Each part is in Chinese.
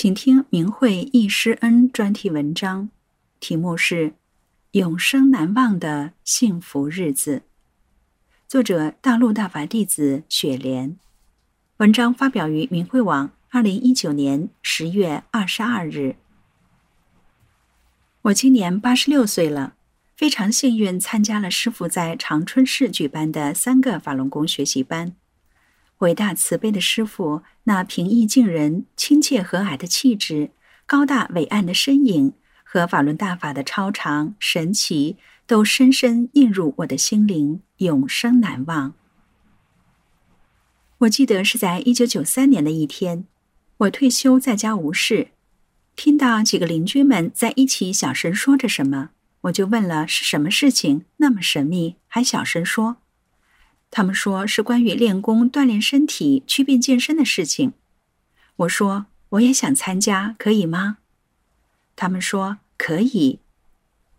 请听明慧忆师恩专题文章，题目是《永生难忘的幸福日子》，作者大陆大法弟子雪莲。文章发表于明慧网，二零一九年十月二十二日。我今年八十六岁了，非常幸运参加了师傅在长春市举办的三个法轮功学习班。伟大慈悲的师傅，那平易近人、亲切和蔼的气质，高大伟岸的身影，和法轮大法的超常神奇，都深深印入我的心灵，永生难忘。我记得是在一九九三年的一天，我退休在家无事，听到几个邻居们在一起小声说着什么，我就问了是什么事情，那么神秘，还小声说。他们说是关于练功、锻炼身体、祛病健身的事情。我说我也想参加，可以吗？他们说可以。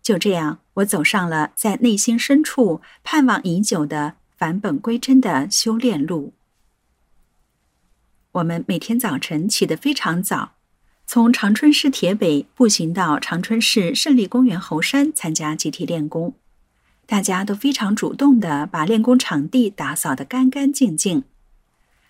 就这样，我走上了在内心深处盼望已久的返本归真的修炼路。我们每天早晨起得非常早，从长春市铁北步行到长春市胜利公园猴山参加集体练功。大家都非常主动地把练功场地打扫得干干净净。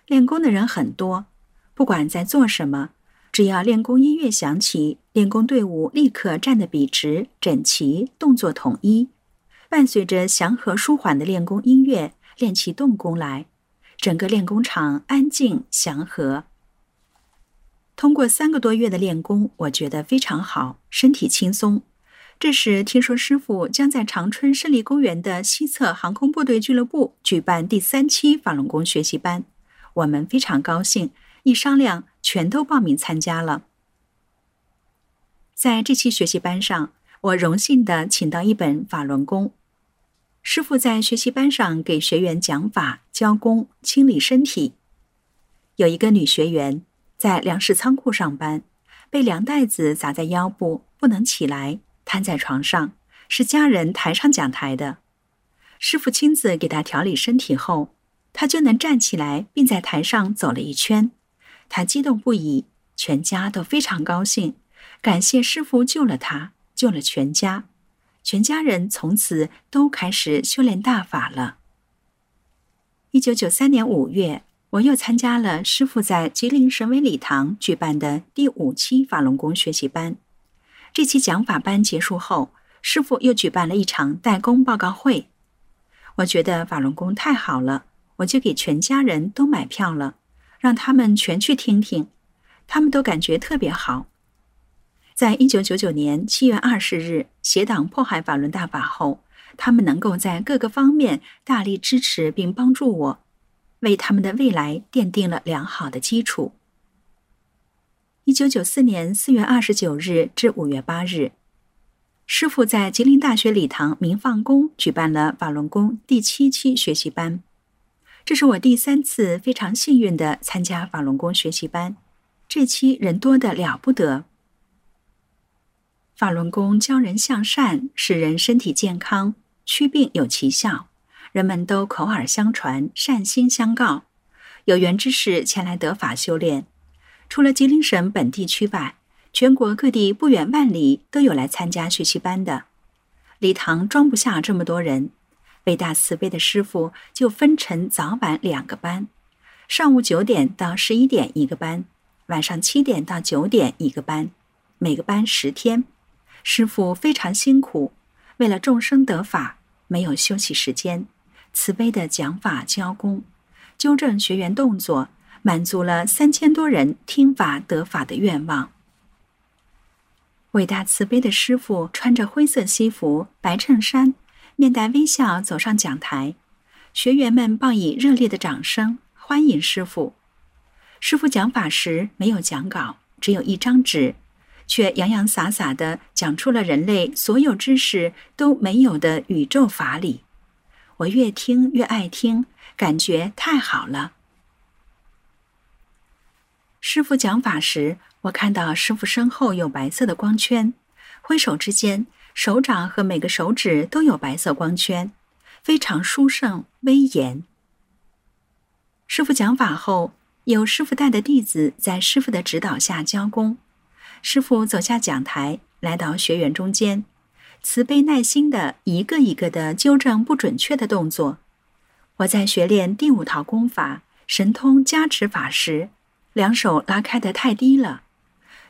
练功的人很多，不管在做什么，只要练功音乐响起，练功队伍立刻站得笔直、整齐，动作统一，伴随着祥和舒缓的练功音乐，练起动功来。整个练功场安静祥和。通过三个多月的练功，我觉得非常好，身体轻松。这时，听说师傅将在长春胜利公园的西侧航空部队俱乐部举办第三期法轮功学习班，我们非常高兴。一商量，全都报名参加了。在这期学习班上，我荣幸的请到一本法轮功。师傅在学习班上给学员讲法、教功、清理身体。有一个女学员在粮食仓库上班，被粮袋子砸在腰部，不能起来。瘫在床上，是家人抬上讲台的。师傅亲自给他调理身体后，他就能站起来，并在台上走了一圈。他激动不已，全家都非常高兴，感谢师傅救了他，救了全家。全家人从此都开始修炼大法了。一九九三年五月，我又参加了师傅在吉林省委礼堂举办的第五期法轮功学习班。这期讲法班结束后，师傅又举办了一场代工报告会。我觉得法轮功太好了，我就给全家人都买票了，让他们全去听听。他们都感觉特别好。在一九九九年七月二十日邪党迫害法轮大法后，他们能够在各个方面大力支持并帮助我，为他们的未来奠定了良好的基础。一九九四年四月二十九日至五月八日，师傅在吉林大学礼堂明放宫举办了法轮功第七期学习班。这是我第三次非常幸运的参加法轮功学习班，这期人多的了不得。法轮功教人向善，使人身体健康，祛病有奇效，人们都口耳相传，善心相告，有缘之士前来得法修炼。除了吉林省本地区外，全国各地不远万里都有来参加学习班的。礼堂装不下这么多人，伟大慈悲的师傅就分成早晚两个班，上午九点到十一点一个班，晚上七点到九点一个班，每个班十天。师傅非常辛苦，为了众生得法，没有休息时间，慈悲的讲法教功，纠正学员动作。满足了三千多人听法得法的愿望。伟大慈悲的师傅穿着灰色西服、白衬衫，面带微笑走上讲台，学员们报以热烈的掌声欢迎师傅。师傅讲法时没有讲稿，只有一张纸，却洋洋洒洒地讲出了人类所有知识都没有的宇宙法理。我越听越爱听，感觉太好了。师傅讲法时，我看到师傅身后有白色的光圈，挥手之间，手掌和每个手指都有白色光圈，非常殊胜威严。师傅讲法后，有师傅带的弟子在师傅的指导下教功。师傅走下讲台，来到学员中间，慈悲耐心的一个一个的纠正不准确的动作。我在学练第五套功法神通加持法时，两手拉开的太低了。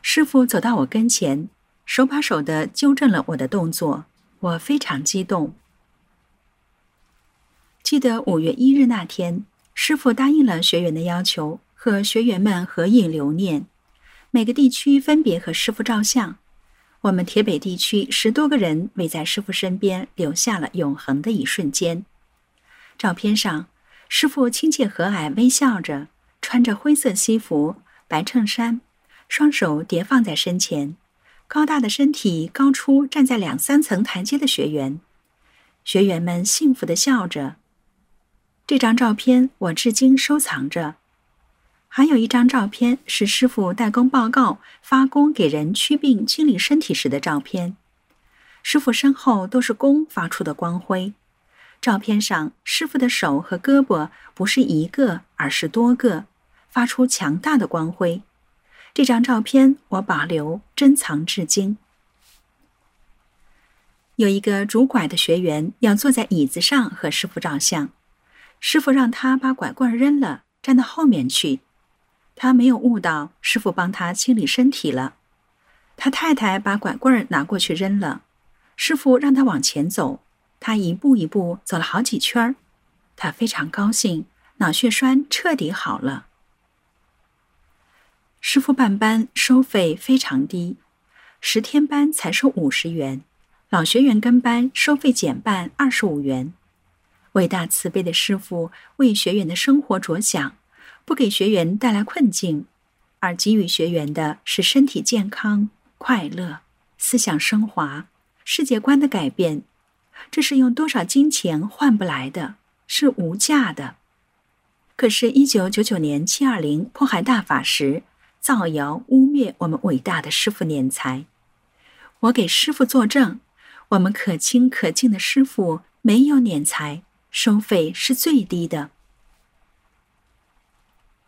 师傅走到我跟前，手把手的纠正了我的动作，我非常激动。记得五月一日那天，师傅答应了学员的要求，和学员们合影留念。每个地区分别和师傅照相，我们铁北地区十多个人围在师傅身边，留下了永恒的一瞬间。照片上，师傅亲切和蔼，微笑着，穿着灰色西服、白衬衫。双手叠放在身前，高大的身体高出站在两三层台阶的学员，学员们幸福的笑着。这张照片我至今收藏着。还有一张照片是师傅代工报告发功给人祛病清理身体时的照片，师傅身后都是功发出的光辉。照片上师傅的手和胳膊不是一个，而是多个，发出强大的光辉。这张照片我保留珍藏至今。有一个拄拐的学员要坐在椅子上和师傅照相，师傅让他把拐棍扔了，站到后面去。他没有悟到师傅帮他清理身体了。他太太把拐棍拿过去扔了，师傅让他往前走，他一步一步走了好几圈儿。他非常高兴，脑血栓彻底好了。师傅办班收费非常低，十天班才收五十元，老学员跟班收费减半二十五元。伟大慈悲的师傅为学员的生活着想，不给学员带来困境，而给予学员的是身体健康、快乐、思想升华、世界观的改变。这是用多少金钱换不来的，是无价的。可是，一九九九年七二零迫害大法时。造谣污蔑我们伟大的师傅敛财，我给师傅作证，我们可亲可敬的师傅没有敛财，收费是最低的。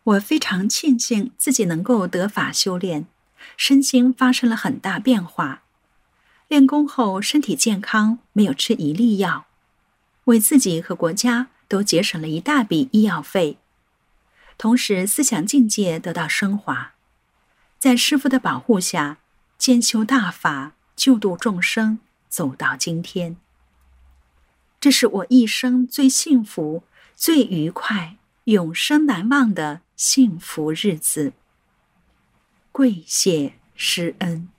我非常庆幸自己能够得法修炼，身心发生了很大变化。练功后身体健康，没有吃一粒药，为自己和国家都节省了一大笔医药费，同时思想境界得到升华。在师傅的保护下，兼修大法，救度众生，走到今天。这是我一生最幸福、最愉快、永生难忘的幸福日子。跪谢师恩。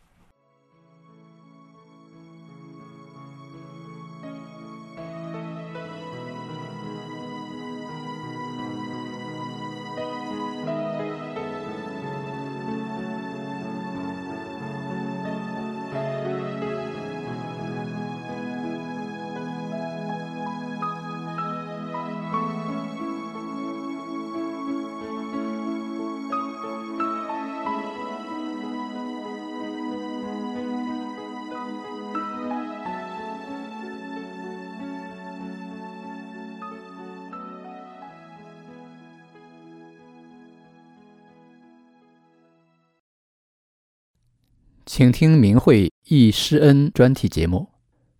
请听明慧忆师恩专题节目，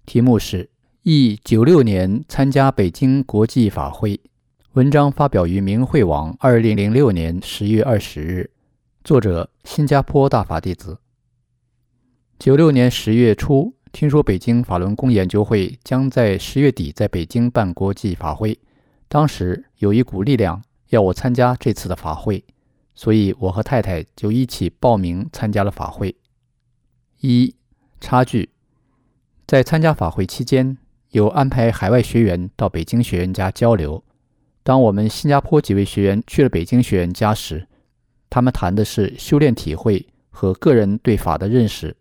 题目是忆九六年参加北京国际法会。文章发表于明慧网，二零零六年十月二十日。作者：新加坡大法弟子。九六年十月初，听说北京法轮功研究会将在十月底在北京办国际法会，当时有一股力量要我参加这次的法会，所以我和太太就一起报名参加了法会。一差距，在参加法会期间，有安排海外学员到北京学员家交流，当我们新加坡几位学员去了北京学员家时，他们谈的是修炼体会和个人对法的认识，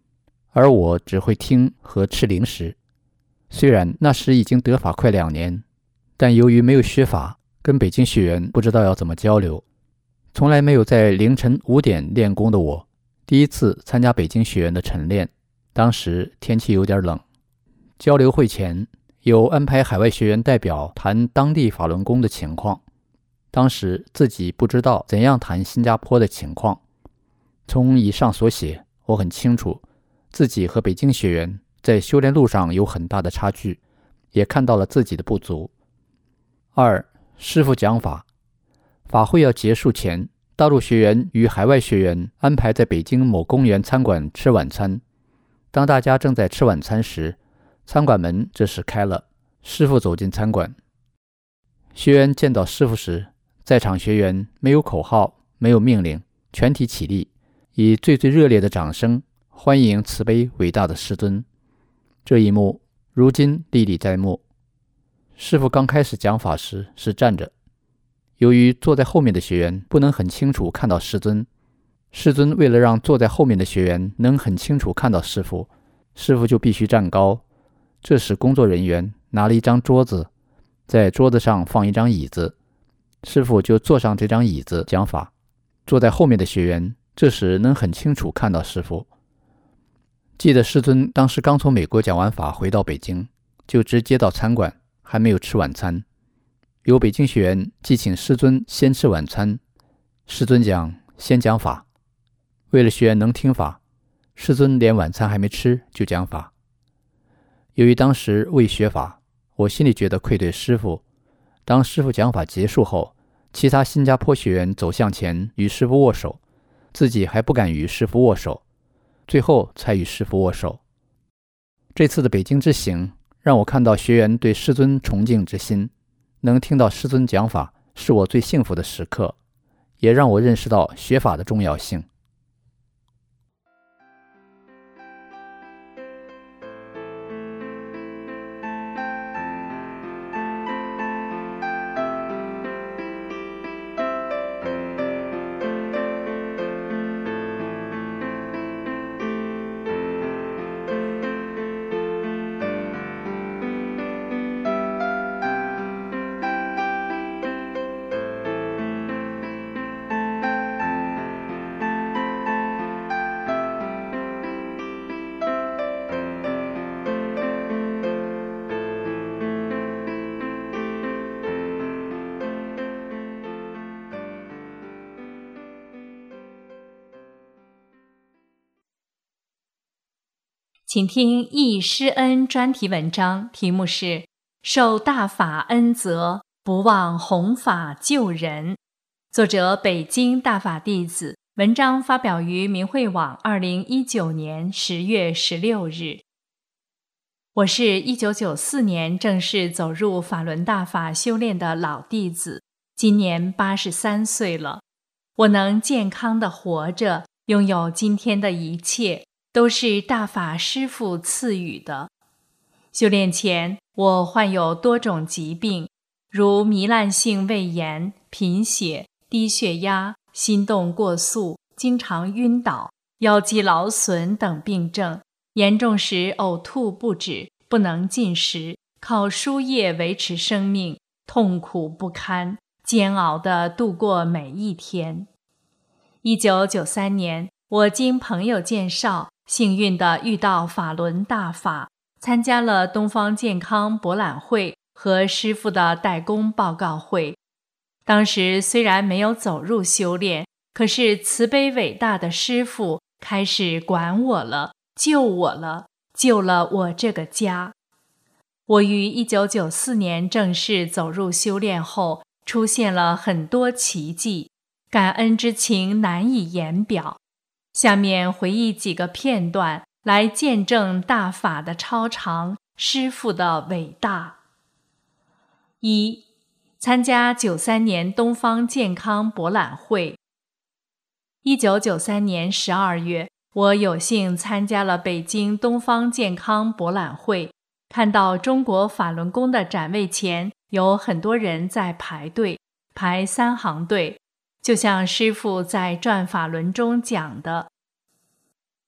而我只会听和吃零食。虽然那时已经得法快两年，但由于没有学法，跟北京学员不知道要怎么交流。从来没有在凌晨五点练功的我，第一次参加北京学员的晨练。当时天气有点冷，交流会前有安排海外学员代表谈当地法轮功的情况。当时自己不知道怎样谈新加坡的情况。从以上所写，我很清楚自己和北京学员在修炼路上有很大的差距，也看到了自己的不足。二师傅讲法。法会要结束前，大陆学员与海外学员安排在北京某公园餐馆吃晚餐。当大家正在吃晚餐时，餐馆门这时开了，师傅走进餐馆。学员见到师傅时，在场学员没有口号，没有命令，全体起立，以最最热烈的掌声欢迎慈悲伟大的师尊。这一幕如今历历在目。师傅刚开始讲法时是站着。由于坐在后面的学员不能很清楚看到师尊，师尊为了让坐在后面的学员能很清楚看到师傅，师傅就必须站高。这时，工作人员拿了一张桌子，在桌子上放一张椅子，师傅就坐上这张椅子讲法。坐在后面的学员这时能很清楚看到师傅。记得师尊当时刚从美国讲完法回到北京，就直接到餐馆，还没有吃晚餐。有北京学员即请师尊先吃晚餐，师尊讲先讲法。为了学员能听法，师尊连晚餐还没吃就讲法。由于当时未学法，我心里觉得愧对师傅。当师傅讲法结束后，其他新加坡学员走向前与师傅握手，自己还不敢与师傅握手，最后才与师傅握手。这次的北京之行让我看到学员对师尊崇敬之心。能听到师尊讲法，是我最幸福的时刻，也让我认识到学法的重要性。请听易师恩专题文章，题目是《受大法恩泽，不忘弘法救人》，作者北京大法弟子。文章发表于明慧网，二零一九年十月十六日。我是一九九四年正式走入法轮大法修炼的老弟子，今年八十三岁了。我能健康的活着，拥有今天的一切。都是大法师父赐予的。修炼前，我患有多种疾病，如糜烂性胃炎、贫血、低血压、心动过速、经常晕倒、腰肌劳损等病症，严重时呕吐不止，不能进食，靠输液维持生命，痛苦不堪，煎熬地度过每一天。一九九三年，我经朋友介绍。幸运地遇到法轮大法，参加了东方健康博览会和师傅的代工报告会。当时虽然没有走入修炼，可是慈悲伟大的师傅开始管我了，救我了，救了我这个家。我于一九九四年正式走入修炼后，出现了很多奇迹，感恩之情难以言表。下面回忆几个片段，来见证大法的超常，师父的伟大。一、参加九三年东方健康博览会。一九九三年十二月，我有幸参加了北京东方健康博览会，看到中国法轮功的展位前有很多人在排队，排三行队，就像师傅在转法轮中讲的。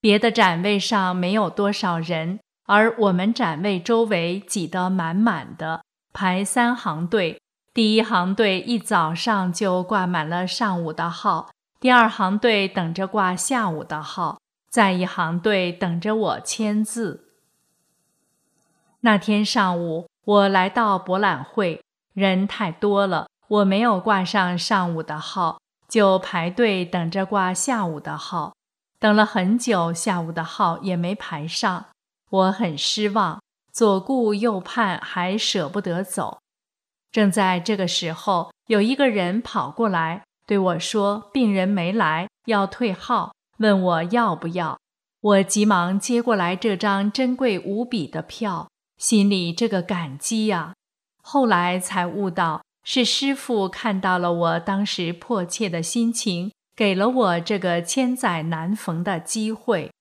别的展位上没有多少人，而我们展位周围挤得满满的，排三行队。第一行队一早上就挂满了上午的号，第二行队等着挂下午的号，再一行队等着我签字。那天上午，我来到博览会，人太多了，我没有挂上上午的号，就排队等着挂下午的号。等了很久，下午的号也没排上，我很失望，左顾右盼，还舍不得走。正在这个时候，有一个人跑过来对我说：“病人没来，要退号，问我要不要。”我急忙接过来这张珍贵无比的票。心里这个感激呀，后来才悟到是师傅看到了我当时迫切的心情，给了我这个千载难逢的机会。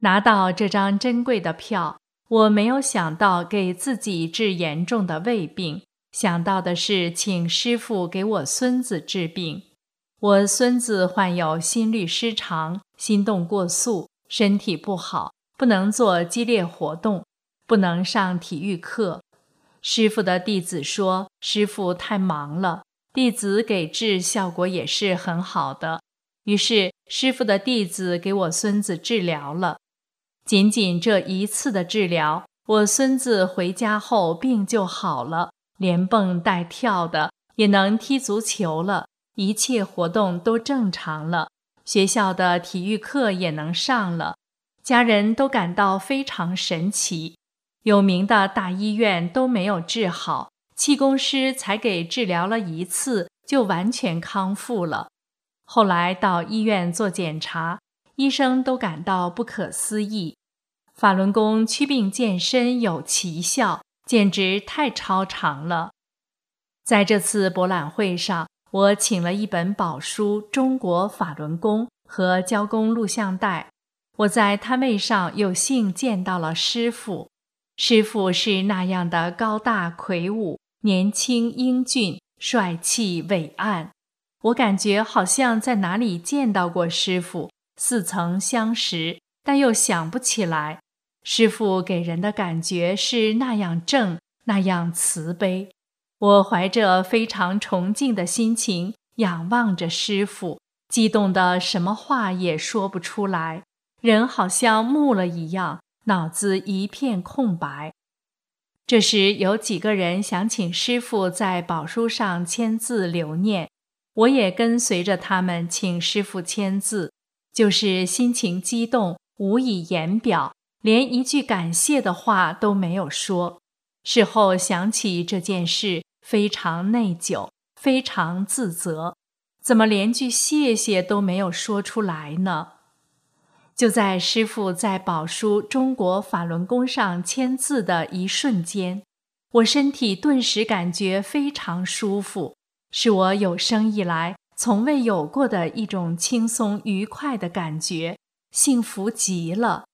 拿到这张珍贵的票，我没有想到给自己治严重的胃病，想到的是请师傅给我孙子治病。我孙子患有心律失常，心动过速，身体不好，不能做激烈活动。不能上体育课，师傅的弟子说：“师傅太忙了。”弟子给治效果也是很好的。于是师傅的弟子给我孙子治疗了。仅仅这一次的治疗，我孙子回家后病就好了，连蹦带跳的，也能踢足球了，一切活动都正常了。学校的体育课也能上了，家人都感到非常神奇。有名的大医院都没有治好，气功师才给治疗了一次，就完全康复了。后来到医院做检查，医生都感到不可思议。法轮功祛病健身有奇效，简直太超常了。在这次博览会上，我请了一本宝书《中国法轮功》和教功录像带。我在摊位上有幸见到了师傅。师傅是那样的高大魁梧、年轻英俊、帅气伟岸，我感觉好像在哪里见到过师傅，似曾相识，但又想不起来。师傅给人的感觉是那样正，那样慈悲。我怀着非常崇敬的心情仰望着师傅，激动的什么话也说不出来，人好像木了一样。脑子一片空白。这时有几个人想请师傅在宝书上签字留念，我也跟随着他们请师傅签字，就是心情激动，无以言表，连一句感谢的话都没有说。事后想起这件事，非常内疚，非常自责，怎么连句谢谢都没有说出来呢？就在师傅在宝书《中国法轮功》上签字的一瞬间，我身体顿时感觉非常舒服，是我有生以来从未有过的一种轻松愉快的感觉，幸福极了。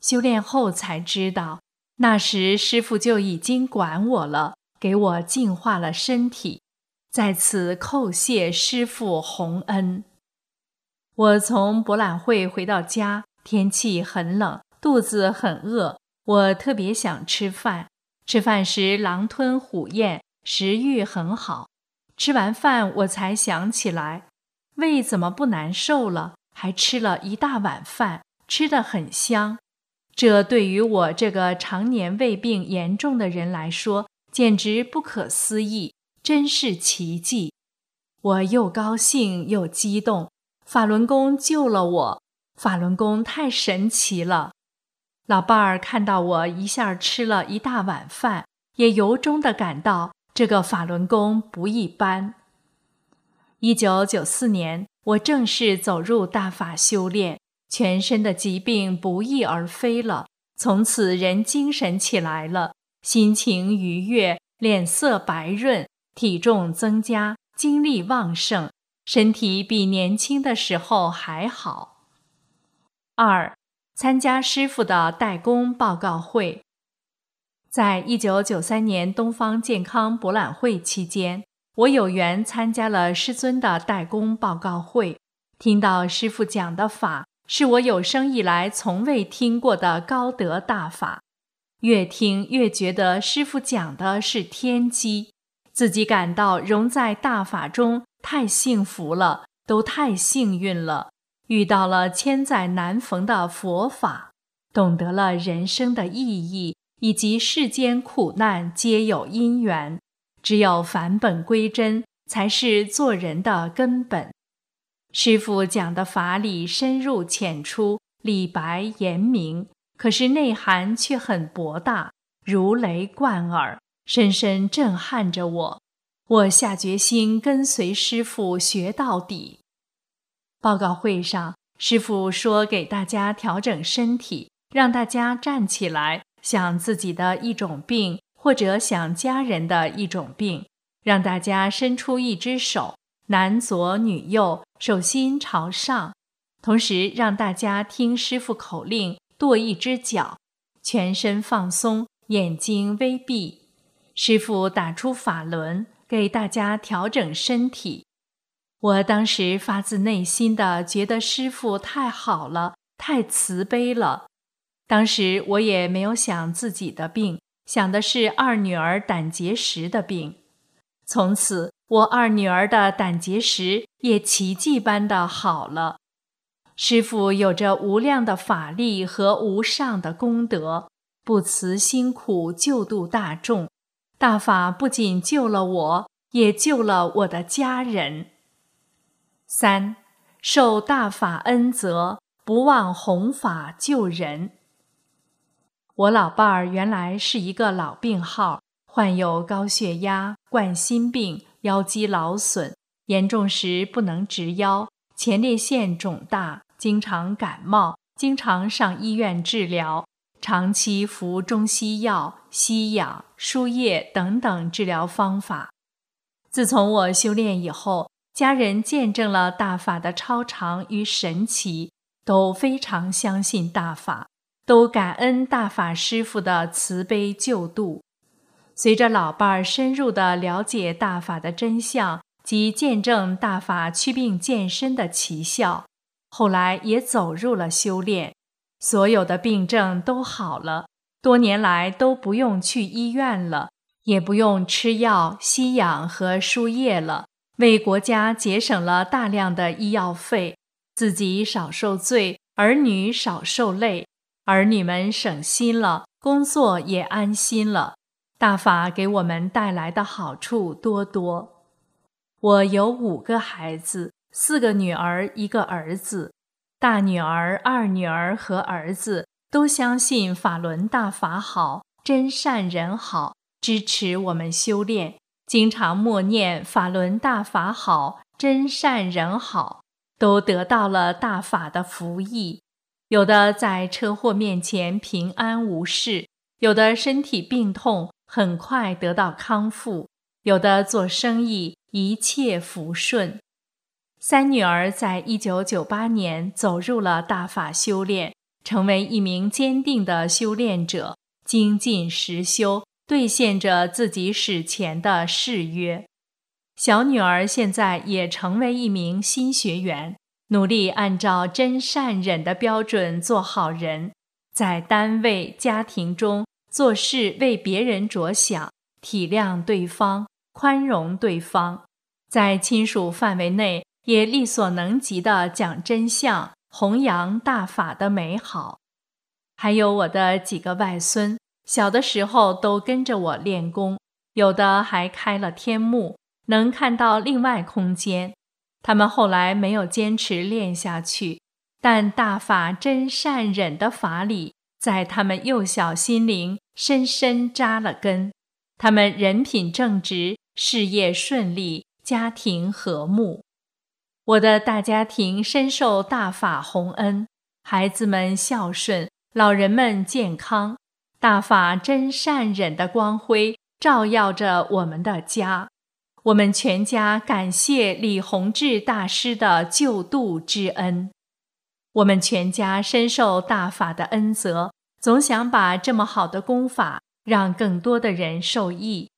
修炼后才知道，那时师傅就已经管我了，给我净化了身体，在此叩谢师傅洪恩。我从博览会回到家，天气很冷，肚子很饿，我特别想吃饭。吃饭时狼吞虎咽，食欲很好。吃完饭，我才想起来，胃怎么不难受了？还吃了一大碗饭，吃得很香。这对于我这个常年胃病严重的人来说，简直不可思议，真是奇迹。我又高兴又激动。法轮功救了我，法轮功太神奇了。老伴儿看到我一下吃了一大碗饭，也由衷的感到这个法轮功不一般。一九九四年，我正式走入大法修炼，全身的疾病不翼而飞了，从此人精神起来了，心情愉悦，脸色白润，体重增加，精力旺盛。身体比年轻的时候还好。二，参加师傅的代工报告会。在一九九三年东方健康博览会期间，我有缘参加了师尊的代工报告会，听到师傅讲的法，是我有生以来从未听过的高德大法。越听越觉得师傅讲的是天机，自己感到融在大法中，太幸福了，都太幸运了，遇到了千载难逢的佛法，懂得了人生的意义。以及世间苦难皆有因缘，只有返本归真，才是做人的根本。师傅讲的法理深入浅出，理白言明，可是内涵却很博大，如雷贯耳，深深震撼着我。我下决心跟随师傅学到底。报告会上，师傅说给大家调整身体，让大家站起来。想自己的一种病，或者想家人的一种病，让大家伸出一只手，男左女右，手心朝上，同时让大家听师傅口令，跺一只脚，全身放松，眼睛微闭。师傅打出法轮，给大家调整身体。我当时发自内心的觉得师傅太好了，太慈悲了。当时我也没有想自己的病，想的是二女儿胆结石的病。从此，我二女儿的胆结石也奇迹般的好了。师父有着无量的法力和无上的功德，不辞辛苦救度大众。大法不仅救了我，也救了我的家人。三，受大法恩泽，不忘弘法救人。我老伴儿原来是一个老病号，患有高血压、冠心病、腰肌劳损，严重时不能直腰，前列腺肿大，经常感冒，经常上医院治疗，长期服中西药、吸氧、输液等等治疗方法。自从我修炼以后，家人见证了大法的超常与神奇，都非常相信大法。都感恩大法师父的慈悲救度。随着老伴儿深入的了解大法的真相及见证大法祛病健身的奇效，后来也走入了修炼，所有的病症都好了，多年来都不用去医院了，也不用吃药、吸氧和输液了，为国家节省了大量的医药费，自己少受罪，儿女少受累。儿女们省心了，工作也安心了。大法给我们带来的好处多多。我有五个孩子，四个女儿，一个儿子。大女儿、二女儿和儿子都相信法轮大法好，真善人好，支持我们修炼，经常默念法轮大法好，真善人好，都得到了大法的福益。有的在车祸面前平安无事，有的身体病痛很快得到康复，有的做生意一切福顺。三女儿在一九九八年走入了大法修炼，成为一名坚定的修炼者，精进实修，兑现着自己史前的誓约。小女儿现在也成为一名新学员。努力按照真善忍的标准做好人，在单位、家庭中做事为别人着想，体谅对方，宽容对方；在亲属范围内也力所能及地讲真相，弘扬大法的美好。还有我的几个外孙，小的时候都跟着我练功，有的还开了天目，能看到另外空间。他们后来没有坚持练下去，但大法真善忍的法理在他们幼小心灵深深扎了根。他们人品正直，事业顺利，家庭和睦。我的大家庭深受大法洪恩，孩子们孝顺，老人们健康。大法真善忍的光辉照耀着我们的家。我们全家感谢李洪志大师的救度之恩，我们全家深受大法的恩泽，总想把这么好的功法让更多的人受益。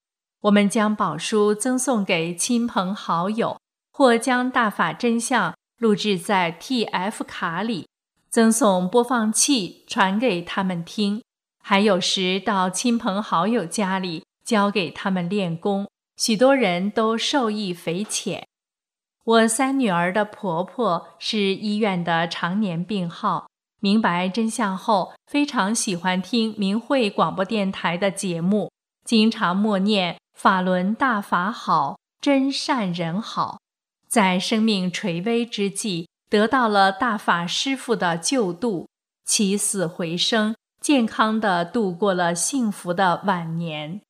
我们将宝书赠送给亲朋好友，或将大法真相录制在 TF 卡里，赠送播放器传给他们听。还有时到亲朋好友家里教给他们练功，许多人都受益匪浅。我三女儿的婆婆是医院的常年病号，明白真相后，非常喜欢听明慧广播电台的节目，经常默念。法轮大法好，真善人好，在生命垂危之际，得到了大法师父的救度，起死回生，健康的度过了幸福的晚年。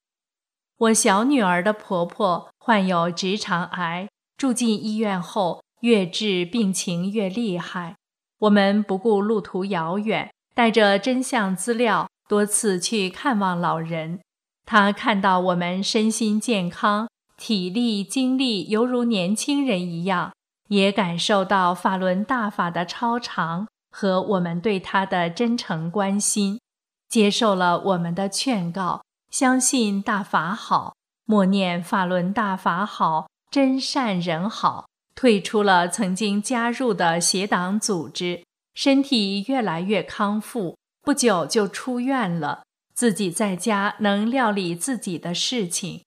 我小女儿的婆婆患有直肠癌，住进医院后，越治病情越厉害。我们不顾路途遥远，带着真相资料，多次去看望老人。他看到我们身心健康，体力精力犹如年轻人一样，也感受到法轮大法的超常和我们对他的真诚关心，接受了我们的劝告，相信大法好，默念法轮大法好，真善人好，退出了曾经加入的邪党组织，身体越来越康复，不久就出院了。自己在家能料理自己的事情，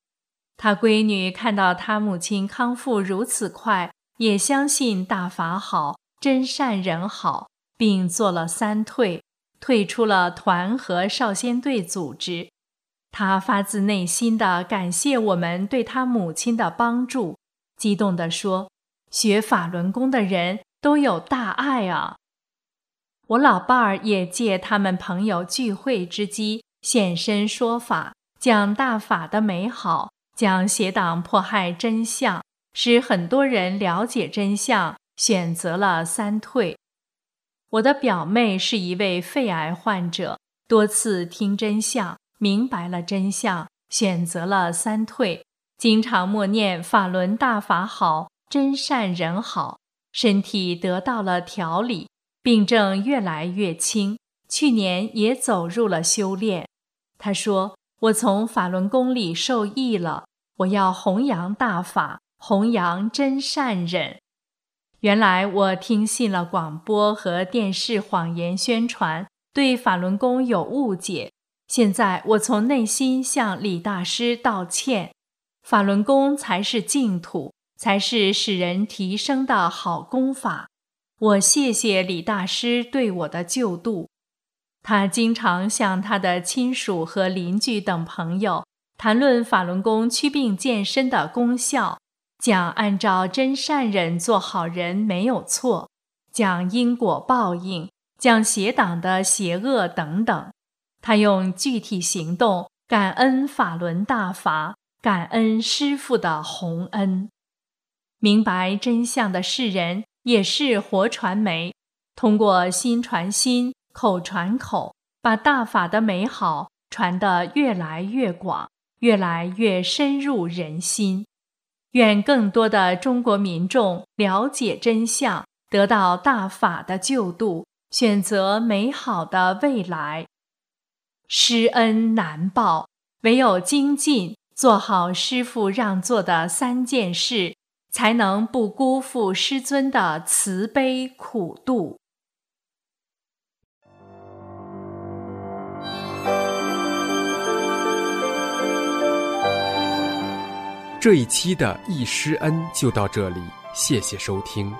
他闺女看到他母亲康复如此快，也相信大法好，真善人好，并做了三退，退出了团和少先队组织。他发自内心的感谢我们对他母亲的帮助，激动地说：“学法轮功的人都有大爱啊！”我老伴儿也借他们朋友聚会之机。现身说法，讲大法的美好，讲邪党迫害真相，使很多人了解真相，选择了三退。我的表妹是一位肺癌患者，多次听真相，明白了真相，选择了三退，经常默念法轮大法好，真善人好，身体得到了调理，病症越来越轻，去年也走入了修炼。他说：“我从法轮功里受益了，我要弘扬大法，弘扬真善忍。原来我听信了广播和电视谎言宣传，对法轮功有误解。现在我从内心向李大师道歉。法轮功才是净土，才是使人提升的好功法。我谢谢李大师对我的救度。”他经常向他的亲属和邻居等朋友谈论法轮功祛病健身的功效，讲按照真善忍做好人没有错，讲因果报应，讲邪党的邪恶等等。他用具体行动感恩法轮大法，感恩师父的洪恩。明白真相的世人也是活传媒，通过心传心。口传口，把大法的美好传得越来越广，越来越深入人心。愿更多的中国民众了解真相，得到大法的救度，选择美好的未来。师恩难报，唯有精进，做好师父让做的三件事，才能不辜负师尊的慈悲苦度。这一期的易师恩就到这里，谢谢收听。